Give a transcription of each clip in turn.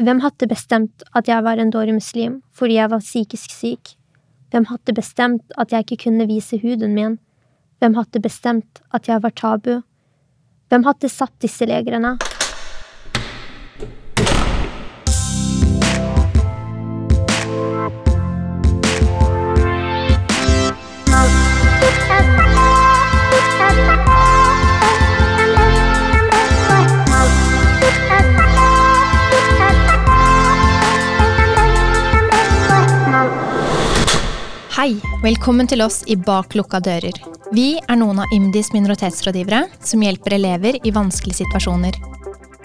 Hvem hadde bestemt at jeg var en dårlig muslim fordi jeg var psykisk syk? Hvem hadde bestemt at jeg ikke kunne vise huden min? Hvem hadde bestemt at jeg var tabu? Hvem hadde satt disse legrene? Velkommen til oss i Bak lukka dører. Vi er noen av IMDis minoritetsrådgivere som hjelper elever i vanskelige situasjoner.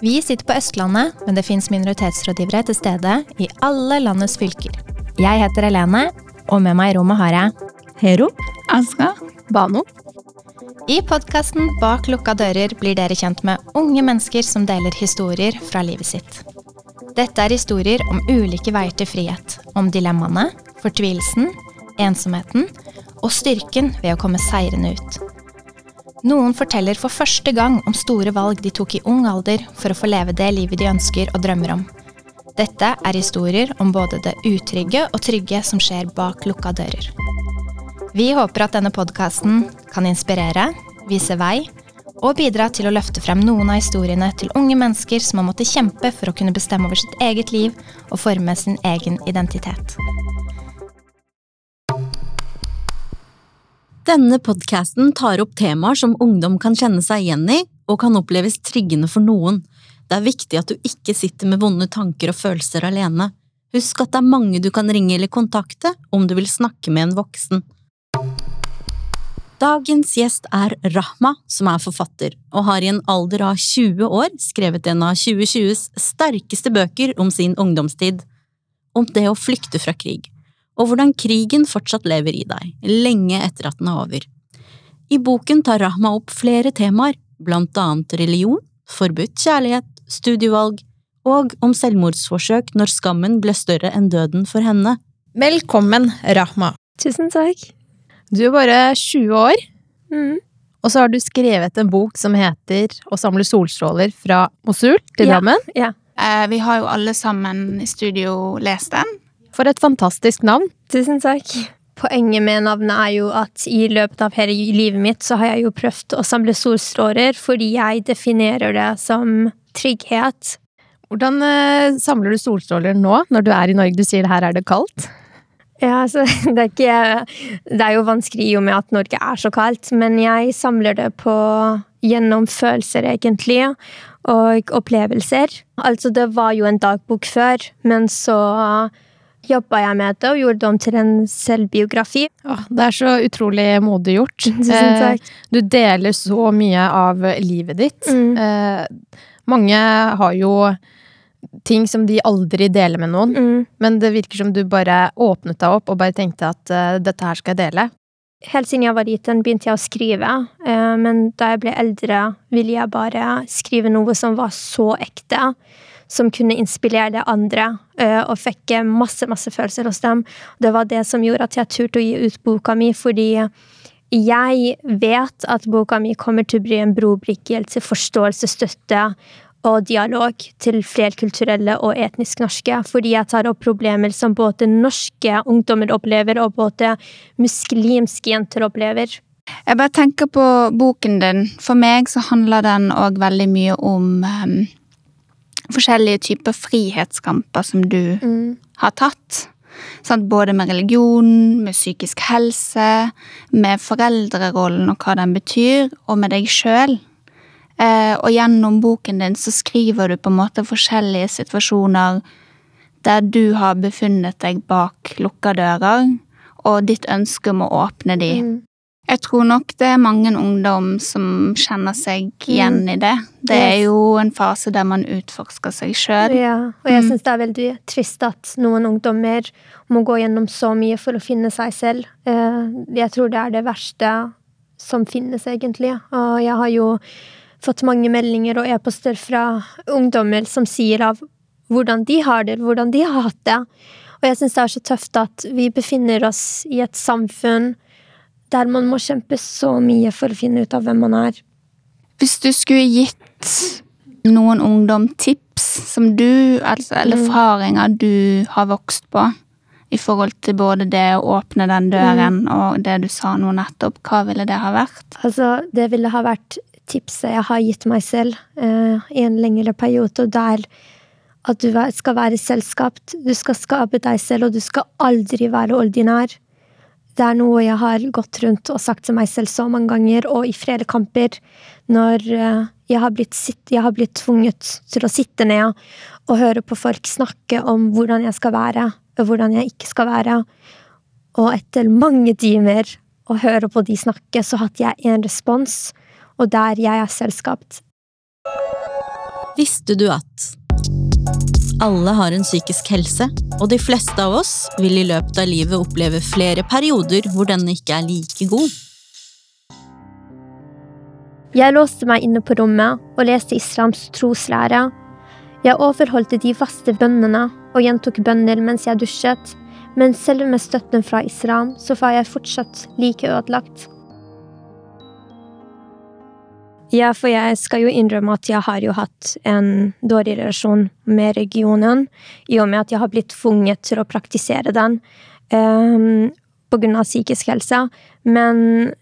Vi sitter på Østlandet, men det fins minoritetsrådgivere til stede i alle landets fylker. Jeg heter Helene, og med meg i rommet har jeg Hero. Aska. Bano. I podkasten Bak lukka dører blir dere kjent med unge mennesker som deler historier fra livet sitt. Dette er historier om ulike veier til frihet. Om dilemmaene, fortvilelsen, ensomheten og styrken ved å komme seirende ut. Noen forteller for første gang om store valg de tok i ung alder for å få leve det livet de ønsker og drømmer om. Dette er historier om både det utrygge og trygge som skjer bak lukka dører. Vi håper at denne podkasten kan inspirere, vise vei og bidra til å løfte frem noen av historiene til unge mennesker som har måttet kjempe for å kunne bestemme over sitt eget liv og forme sin egen identitet. Denne podkasten tar opp temaer som ungdom kan kjenne seg igjen i, og kan oppleves triggende for noen. Det er viktig at du ikke sitter med vonde tanker og følelser alene. Husk at det er mange du kan ringe eller kontakte om du vil snakke med en voksen. Dagens gjest er Rahma, som er forfatter, og har i en alder av 20 år skrevet en av 2020s sterkeste bøker om sin ungdomstid. Om det å flykte fra krig og hvordan krigen fortsatt lever i deg, lenge etter at den er over. I boken tar Rahma opp flere temaer, blant annet religion, forbudt kjærlighet, studievalg og om selvmordsforsøk når skammen ble større enn døden for henne. Velkommen, Rahma. Tusen takk. Du er bare 20 år, Mm. og så har du skrevet en bok som heter Å samle solstråler fra Mosul til Ja. Drammen. Ja. ja. Vi har jo alle sammen i studio lest den. For et fantastisk navn. Tusen takk. Poenget med navnet er jo at i løpet av hele livet mitt så har jeg jo prøvd å samle solstråler fordi jeg definerer det som trygghet. Hvordan eh, samler du solstråler nå, når du er i Norge? Du sier her er det kaldt. Ja, altså, det er ikke Det er jo vanskelig i og med at Norge er så kaldt, men jeg samler det på gjennom følelser, egentlig, og opplevelser. Altså, det var jo en dagbok før, men så jobba jeg med det og gjorde det om til en selvbiografi. Åh, det er så utrolig modig gjort. Tusen Eh, takk. Du deler så mye av livet ditt. Mm. Eh, mange har jo ting som de aldri deler med noen, Mm. men det virker som du bare åpnet deg opp og bare tenkte at eh, dette her skal jeg dele. Helt siden jeg var liten begynte jeg å skrive, men da jeg ble eldre ville jeg bare skrive noe som var så ekte, som kunne inspirere andre, eh, og fikk masse, masse følelser hos dem. Det var det som gjorde at jeg turte å gi ut boka mi, fordi jeg vet at boka mi kommer til å bli en brobrikke til forståelse, støtte og dialog til flerkulturelle og etnisk norske, fordi jeg tar opp problemer som både norske ungdommer opplever, og både muslimske jenter opplever. Jeg bare tenker på boken din. For meg så handler den òg veldig mye om em, forskjellige typer frihetskamper som du har tatt. Sant? Både med religion, med psykisk helse, med foreldrerollen og hva den betyr, og med deg sjøl. Eh, og gjennom boken din så skriver du på en måte forskjellige situasjoner der du har befunnet deg bak lukka dører, og ditt ønske om å åpne de. Mm. Jeg tror nok det er mange ungdom som kjenner seg igjen i det. Det er jo en fase der man utforsker seg sjøl. Ja, og jeg Mm. syns det er veldig trist at noen ungdommer må gå gjennom så mye for å finne seg selv. Eh, Jeg tror det er det verste som finnes, egentlig. Og jeg har jo fått mange meldinger og e-poster fra ungdommer som sier av hvordan de har det, hvordan de har hatt det. Og jeg syns det er så tøft at vi befinner oss i et samfunn der man må kjempe så mye for å finne ut av hvem man er. Hvis du skulle gitt noen ungdomstips som du, altså, eller Mm. erfaringer du har vokst på? I forhold til både det å åpne den døren Mm. og det du sa nå nettopp. Hva ville det ha vært? Altså, det ville ha vært tipset jeg har gitt meg selv eh, i en lengre periode, og det er at du skal være selskapt, Du skal skape deg selv, og du skal aldri være ordinær. Det er noe jeg har gått rundt og sagt til meg selv så mange ganger, og i flere kamper, når eh, jeg har blitt, jeg har blitt tvunget til å sitte ned og høre på folk snakke om hvordan jeg skal være, og hvordan jeg ikke skal være. Og etter mange timer å høre på de snakke, så hadde jeg en respons, og der jeg er selvskapt. Visste du at alle har en psykisk helse, og de fleste av oss vil i løpet av livet oppleve flere perioder hvor denne ikke er like god? Jeg låste meg inne på rommet og leste islams troslære. Jeg overholdte de faste bønnene og gjentok bønner mens jeg dusjet, men selv med støtten fra islam så var jeg fortsatt like ødelagt. Ja, for jeg skal jo innrømme at jeg har jo hatt en dårlig relasjon med regionen, i og med at jeg har blitt tvunget til å praktisere den um, på grunn av psykisk helse. Men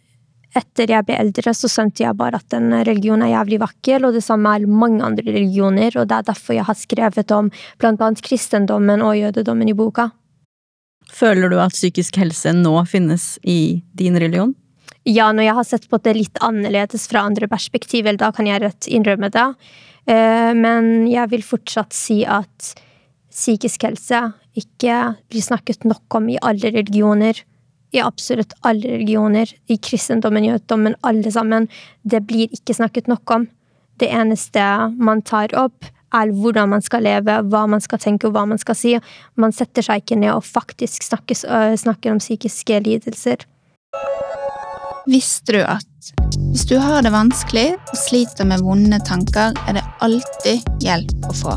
etter jeg ble eldre, så skjønte jeg bare at den religionen er jævlig vakker, og det samme er mange andre religioner, og det er derfor jeg har skrevet om blant annet kristendommen og jødedommen i boka. Føler du at psykisk helse nå finnes i din religion? Ja, når jeg har sett på det litt annerledes fra andre perspektiver, da kan jeg rett innrømme det. Eh, Men jeg vil fortsatt si at psykisk helse ikke blir snakket nok om i alle religioner. I absolutt alle religioner. I kristendommen, jødedommen, alle sammen. Det blir ikke snakket nok om. Det eneste man tar opp, er hvordan man skal leve, hva man skal tenke og hva man skal si. Man setter seg ikke ned og faktisk snakkes, øh, snakker om psykiske lidelser. Visste du at hvis du har det vanskelig og sliter med vonde tanker, er det alltid hjelp å få?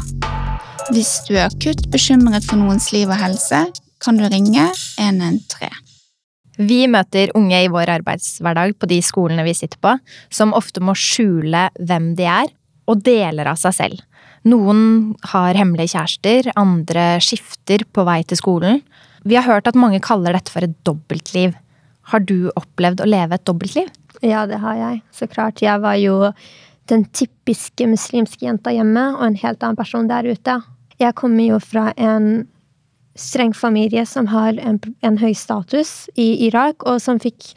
Hvis du er akutt bekymret for noens liv og helse, kan du ringe 113. Vi møter unge i vår arbeidshverdag på de skolene vi sitter på, som ofte må skjule hvem de er, og deler av seg selv. Noen har hemmelige kjærester, andre skifter på vei til skolen. Vi har hørt at mange kaller dette for et dobbeltliv. Har du opplevd å leve et dobbeltliv? Ja, det har jeg. Så klart. Jeg var jo den typiske muslimske jenta hjemme, og en helt annen person der ute. Jeg kommer jo fra en streng familie som har en, en høy status i Irak, og som fikk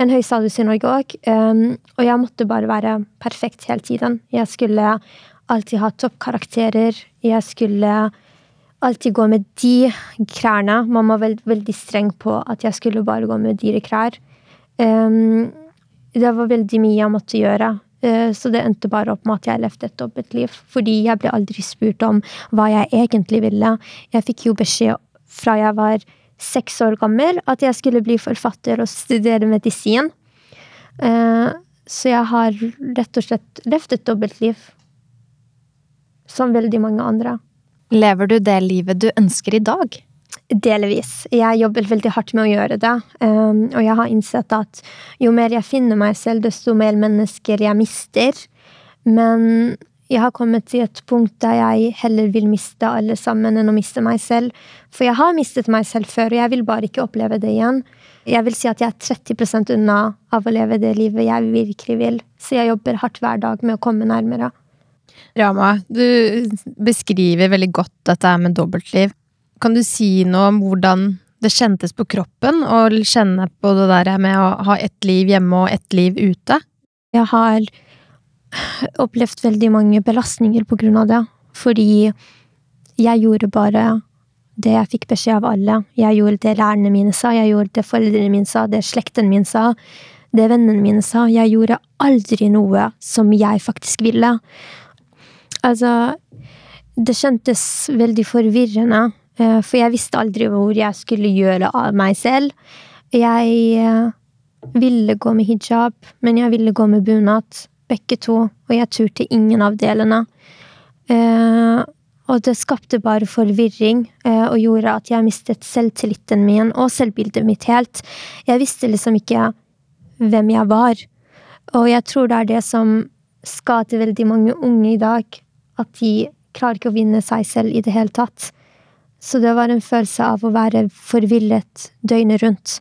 en høy status i Norge òg. Um, og jeg måtte bare være perfekt hele tiden. Jeg skulle alltid ha toppkarakterer. Jeg skulle alltid gå med de klærne. Mamma var veld, veldig streng på at jeg skulle bare gå med dyre klær. Um, det var veldig mye jeg måtte gjøre. Uh, så det endte bare opp med at jeg levde et dobbeltliv. Fordi jeg ble aldri spurt om hva jeg egentlig ville. Jeg fikk jo beskjed fra jeg var seks år gammel at jeg skulle bli forfatter og studere medisin. Uh, så jeg har rett og slett levd et dobbeltliv. Som veldig mange andre. Lever du det livet du ønsker i dag? Delvis. Jeg jobber veldig hardt med å gjøre det. Um, og jeg har innsett at jo mer jeg finner meg selv, desto mer mennesker jeg mister. Men jeg har kommet til et punkt der jeg heller vil miste alle sammen enn å miste meg selv. For jeg har mistet meg selv før, og jeg vil bare ikke oppleve det igjen. Jeg vil si at jeg er 30% unna av å leve det livet jeg virkelig vil. Så jeg jobber hardt hver dag med å komme nærmere. Rama, du beskriver veldig godt dette med dobbeltliv. Kan du si noe om hvordan det kjentes på kroppen å kjenne på det der med å ha ett liv hjemme og ett liv ute? Jeg har opplevd veldig mange belastninger på grunn av det. Fordi jeg gjorde bare det jeg fikk beskjed av alle. Jeg gjorde det lærerne mine sa, jeg gjorde det foreldrene mine sa, det slekten min sa, det vennene mine sa. Jeg gjorde aldri noe som jeg faktisk ville. Altså, det kjentes veldig forvirrende, eh, for jeg visste aldri hvor jeg skulle gjøre av meg selv. Jeg eh, ville gå med hijab, men jeg ville gå med bunad. Begge to, og jeg turte ingen av delene. Eh, og det skapte bare forvirring og gjorde at jeg mistet selvtilliten min og selvbildet mitt helt. Jeg visste liksom ikke hvem jeg var. Og jeg tror det er det som skader veldig mange unge i dag. At de klarer ikke å vinne seg selv i det hele tatt. Så det var en følelse av å være forvillet døgnet rundt.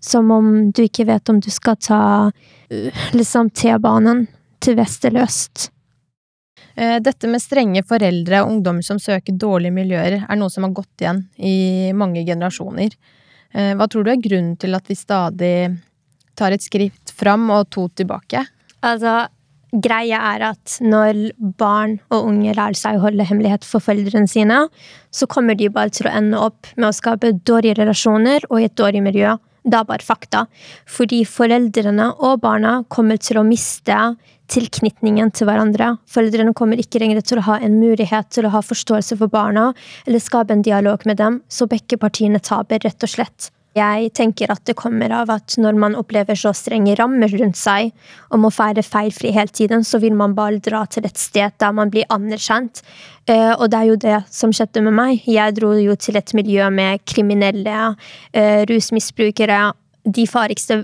Som om du ikke vet om du skal ta uh, liksom T-banen til vest eller øst. Eh, dette med strenge foreldre og ungdommer som søker dårlige miljøer, er noe som har gått igjen i mange generasjoner. Eh, hva tror du er grunnen til at vi stadig tar et skritt fram og to tilbake? Altså, greia er at når barn og unge lærer seg å holde hemmelighet for foreldrene sine, så kommer de bare til å ende opp med å skape dårlige relasjoner og i et dårlig miljø. Det er bare fakta. Fordi foreldrene og barna kommer til å miste tilknytningen til hverandre. Foreldrene kommer ikke lenger til å ha en mulighet til å ha forståelse for barna eller skape en dialog med dem, så begge partiene taper, rett og slett. Jeg tenker at det kommer av at når man opplever så strenge rammer rundt seg og må feire feilfri hele tiden, så vil man bare dra til et sted der man blir anerkjent. Uh, og det er jo det som skjedde med meg. Jeg dro jo til et miljø med kriminelle, uh, rusmisbrukere, de farligste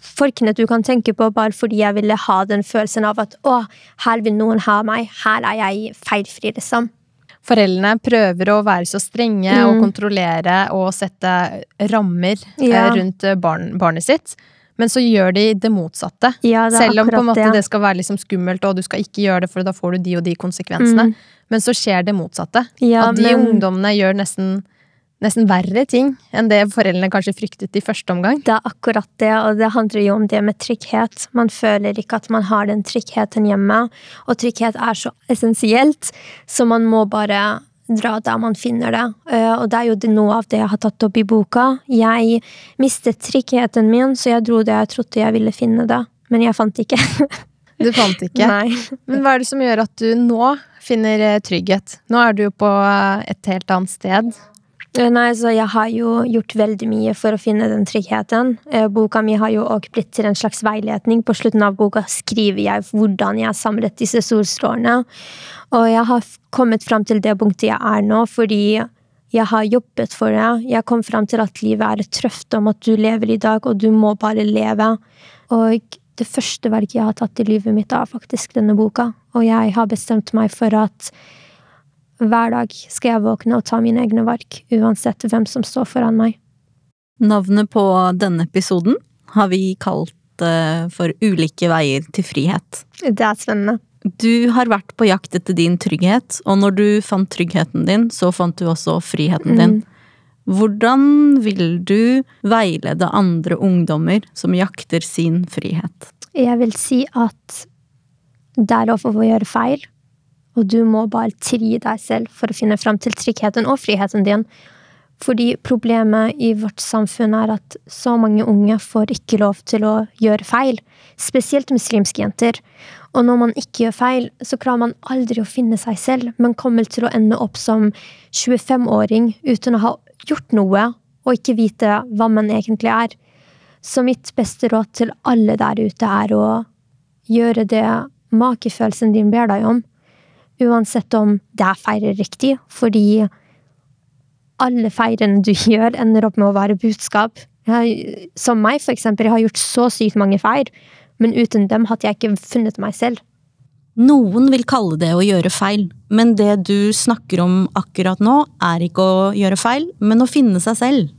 folkene du kan tenke på, bare fordi jeg ville ha den følelsen av at å, her vil noen ha meg, her er jeg feilfri, liksom foreldrene prøver å være så strenge mm. og kontrollere og sette rammer eh, ja. rundt eh, barn, barnet sitt. Men så gjør de det motsatte. Ja, det Selv om måte det. det skal være liksom skummelt, og du skal ikke gjøre det, for da får du de og de konsekvensene. Mm. Men så skjer det motsatte. Ja, At de men... ungdommene gjør nesten nesten verre ting enn det foreldrene kanskje fryktet i første omgang. Det er akkurat det, og det handler jo om det med trygghet. Man føler ikke at man har den tryggheten hjemme, og trygghet er så essensielt, så man må bare dra der man finner det. Eh, og det er jo noe av det jeg har tatt opp i boka. Jeg mistet tryggheten min, så jeg dro det jeg trodde jeg ville finne det, men jeg fant ikke. Du fant ikke? Nei. Men hva er det som gjør at du nå finner eh, trygghet? Nå er du jo på eh, et helt annet sted. Eh, nei, så Jeg har jo gjort veldig mye for å finne den tryggheten. Eh, boka mi har jo også blitt til en slags veiledning. På slutten av boka skriver jeg hvordan jeg har samlet disse solstrålene. Og jeg har kommet fram til det punktet jeg er nå, fordi jeg har jobbet for det. Jeg kom fram til at livet er et trøft om at du lever i dag, og du må bare leve. Og det første verket jeg har tatt i livet mitt, er faktisk denne boka. Og jeg har bestemt meg for at hver dag skal jeg våkne og ta mine egne valg, uansett hvem som står foran meg. Navnet på denne episoden har vi kalt uh, for Ulike veier til frihet. Det er spennende. Du har vært på jakt etter din trygghet, og når du fant tryggheten din, så fant du også friheten din. Mm. Hvordan vil du veilede andre ungdommer som jakter sin frihet? Jeg vil si at det er lov å gjøre feil, og du må bare tri deg selv for å finne fram til tryggheten og friheten din. Fordi problemet i vårt samfunn er at så mange unge får ikke lov til å gjøre feil. Spesielt muslimske jenter. Og når man ikke gjør feil, så klarer man aldri å finne seg selv, men kommer til å ende opp som 25-åring uten å ha gjort noe og ikke vite hva man egentlig er. Så mitt beste råd til alle der ute er å gjøre det makefølelsen din ber deg om Uansett om det er feirer riktig, fordi alle feirene du gjør, ender opp med å være budskap. Jeg, som meg, for eksempel. Jeg har gjort så sykt mange feir, men uten dem hadde jeg ikke funnet meg selv. Noen vil kalle det å gjøre feil, men det du snakker om akkurat nå, er ikke å gjøre feil, men å finne seg selv.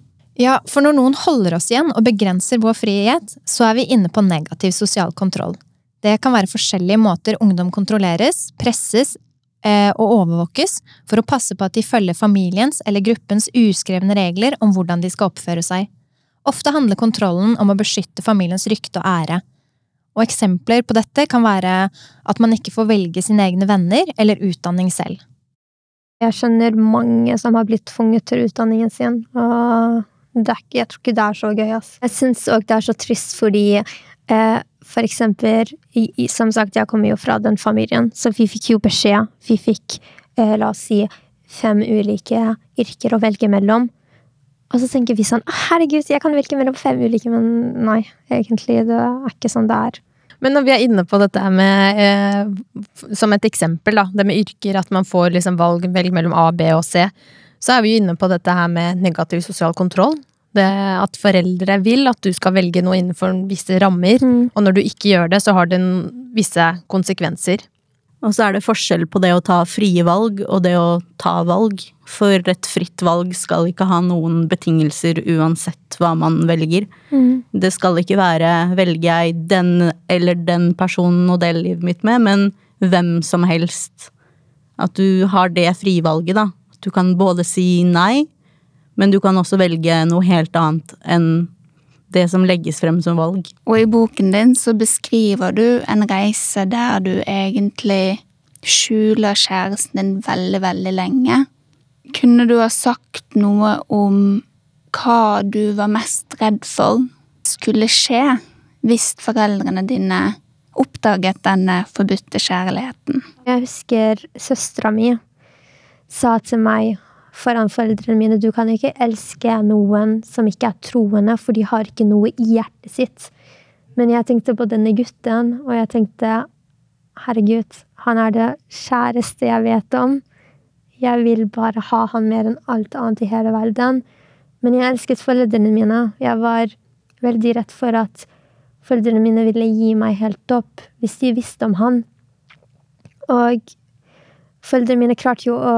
Ja, for når noen holder oss igjen og begrenser vår frihet, så er vi inne på negativ sosial kontroll. Det kan være forskjellige måter ungdom kontrolleres, presses eh, og overvåkes for å passe på at de følger familiens eller gruppens uskrevne regler om hvordan de skal oppføre seg. Ofte handler kontrollen om å beskytte familiens rykte og ære. Og eksempler på dette kan være at man ikke får velge sine egne venner eller utdanning selv. Jeg skjønner mange som har blitt tvunget til utdanningen sin, og er, jeg tror ikke det er så gøy. Ass. Jeg syns òg det er så trist fordi for eksempel, som sagt, jeg kommer jo fra den familien, så vi fikk jo beskjed. Vi fikk, eh, la oss si, fem ulike yrker å velge mellom. Og så tenker vi sånn herregud, jeg kan velge mellom fem ulike, men nei, egentlig, det er ikke sånn det er. Men når vi er inne på dette med, eh, som et eksempel, da, det med yrker, at man får liksom valg, velge mellom A, B og C, så er vi jo inne på dette her med negativ sosial kontroll. Det at foreldre vil at du skal velge noe innenfor visse rammer, mm. og når du ikke gjør det, så har det visse konsekvenser. Og så er det forskjell på det å ta frie valg og det å ta valg. For et fritt valg skal ikke ha noen betingelser uansett hva man velger. Mm. Det skal ikke være velger jeg den eller den personen å dele livet mitt med, men hvem som helst. At du har det frivalget, da. Du kan både si nei, men du kan også velge noe helt annet enn det som legges frem som valg. Og i boken din så beskriver du en reise der du egentlig skjuler kjæresten din veldig, veldig lenge. Kunne du ha sagt noe om hva du var mest redd for skulle skje hvis foreldrene dine oppdaget denne forbudte kjærligheten? Jeg husker søstera mi sa til meg foran foreldrene mine du kan ikke elske noen som ikke er troende, for de har ikke noe i hjertet sitt. Men jeg tenkte på denne gutten, og jeg tenkte herregud, han er det kjæreste jeg vet om. Jeg vil bare ha han mer enn alt annet i hele verden. Men jeg elsket foreldrene mine. Jeg var veldig redd for at foreldrene mine ville gi meg helt opp hvis de visste om han. Og Foreldrene mine klarte jo å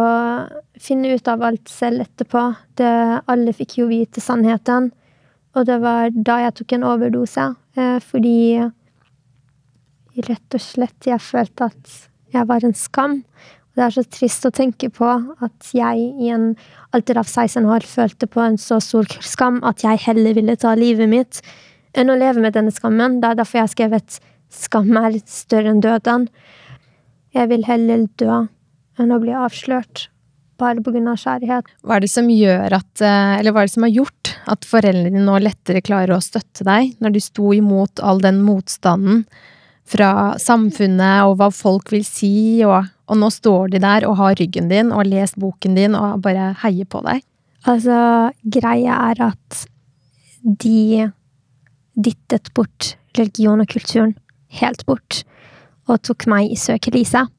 finne ut av alt selv etterpå. Det, alle fikk jo vite sannheten. Og det var da jeg tok en overdose. Eh, fordi rett og slett jeg følte at jeg var en skam. Og det er så trist å tenke på at jeg i en alder av 16 år følte på en så stor skam at jeg heller ville ta livet mitt enn å leve med denne skammen. Det er derfor jeg har skrevet 'Skam er større enn døden'. Jeg vil heller dø enn å bli avslørt bare av kjærlighet. Hva er det som gjør at, eh, eller hva er det som har gjort at foreldrene nå lettere klarer å støtte deg, når du sto imot all den motstanden fra samfunnet og hva folk vil si, og, og nå står de der og har ryggen din og har lest boken din og bare heier på deg? Altså, greia er at de dyttet bort religion og kulturen helt bort, og tok meg i søkelyset.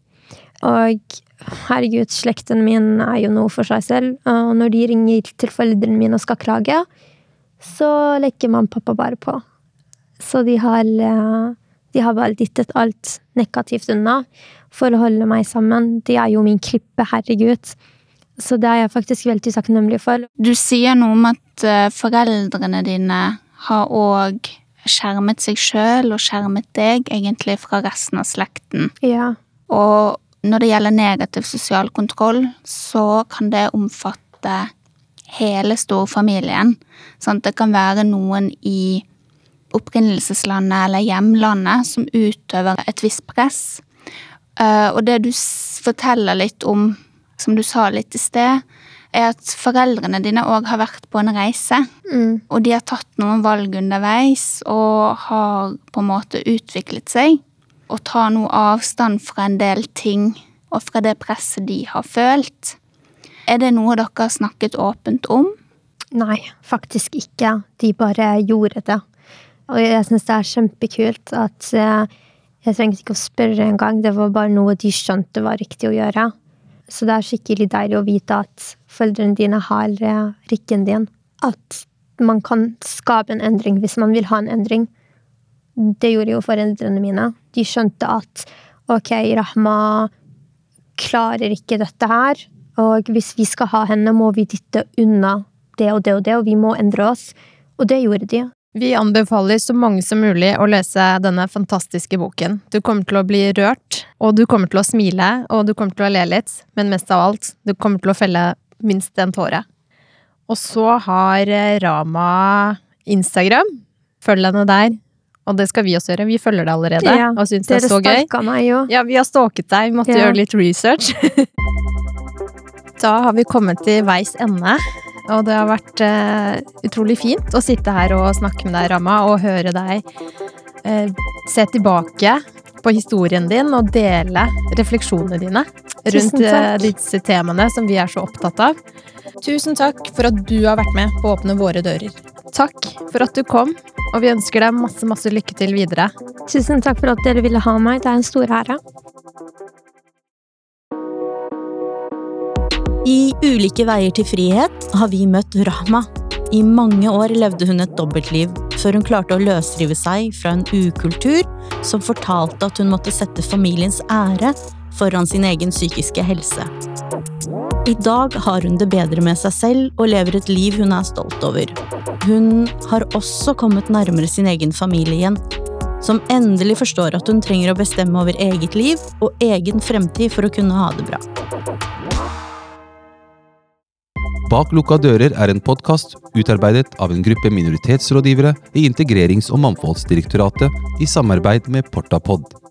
Og herregud, slekten min er jo noe for seg selv. Og når de ringer til foreldrene mine og skal klage, så lekker mamma og pappa bare på. Så de har, eh, de har bare dyttet alt negativt unna for å holde meg sammen. De er jo min klippe, herregud. Så det er jeg faktisk veldig takknemlig for. Du sier noe om at eh, foreldrene dine har òg skjermet seg sjøl og skjermet deg egentlig fra resten av slekten. Ja. Og når det gjelder negativ sosial kontroll, så kan det omfatte hele storfamilien. Sånn det kan være noen i opprinnelseslandet eller hjemlandet som utøver et visst press. Eh, og det du forteller litt om, som du sa litt i sted, er at foreldrene dine òg har vært på en reise. Mm. Og de har tatt noen valg underveis og har på en måte utviklet seg. Og ta noe avstand fra en del ting og fra det presset de har følt. Er det noe dere har snakket åpent om? Nei, faktisk ikke. De bare gjorde det. Og jeg syns det er kjempekult at eh, jeg trengte ikke å spørre engang. Det var bare noe de skjønte var riktig å gjøre. Så det er skikkelig deilig å vite at foreldrene dine har rikken din. At man kan skape en endring hvis man vil ha en endring. Det gjorde jo foreldrene mine. De skjønte at ok, Rahma klarer ikke dette her, og hvis vi skal ha henne, må vi dytte unna det og det og det, og vi må endre oss. Og det gjorde de. Vi anbefaler så mange som mulig å lese denne fantastiske boken. Du kommer til å bli rørt, og du kommer til å smile, og du kommer til å le litt, men mest av alt, du kommer til å felle minst en tåre. Og så har Rama Instagram. Følg henne der. Og det skal vi også gjøre. Vi følger deg allerede Ja, og syns det er så gøy. meg. Ja, vi har stalket deg. Vi måtte Ja. gjøre litt research. da har vi kommet til veis ende. Og det har vært uh, utrolig fint å sitte her og snakke med deg, Ramma, og høre deg uh, se tilbake på historien din og dele refleksjonene dine rundt uh, disse temaene som vi er så opptatt av. Tusen takk for at du har vært med på å åpne våre dører. Takk for at du kom, og vi ønsker deg masse, masse lykke til videre. Tusen takk for at dere ville ha meg. Det er en stor ære. I Ulike veier til frihet har vi møtt Rahma. I mange år levde hun et dobbeltliv, før hun klarte å løsrive seg fra en ukultur som fortalte at hun måtte sette familiens ære foran sin egen psykiske helse. I dag har hun det bedre med seg selv og lever et liv hun er stolt over. Hun har også kommet nærmere sin egen familie igjen, som endelig forstår at hun trenger å bestemme over eget liv og egen fremtid for å kunne ha det bra. Bak lukka dører er en podkast utarbeidet av en gruppe minoritetsrådgivere i Integrerings- og mangfoldsdirektoratet i samarbeid med Portapod.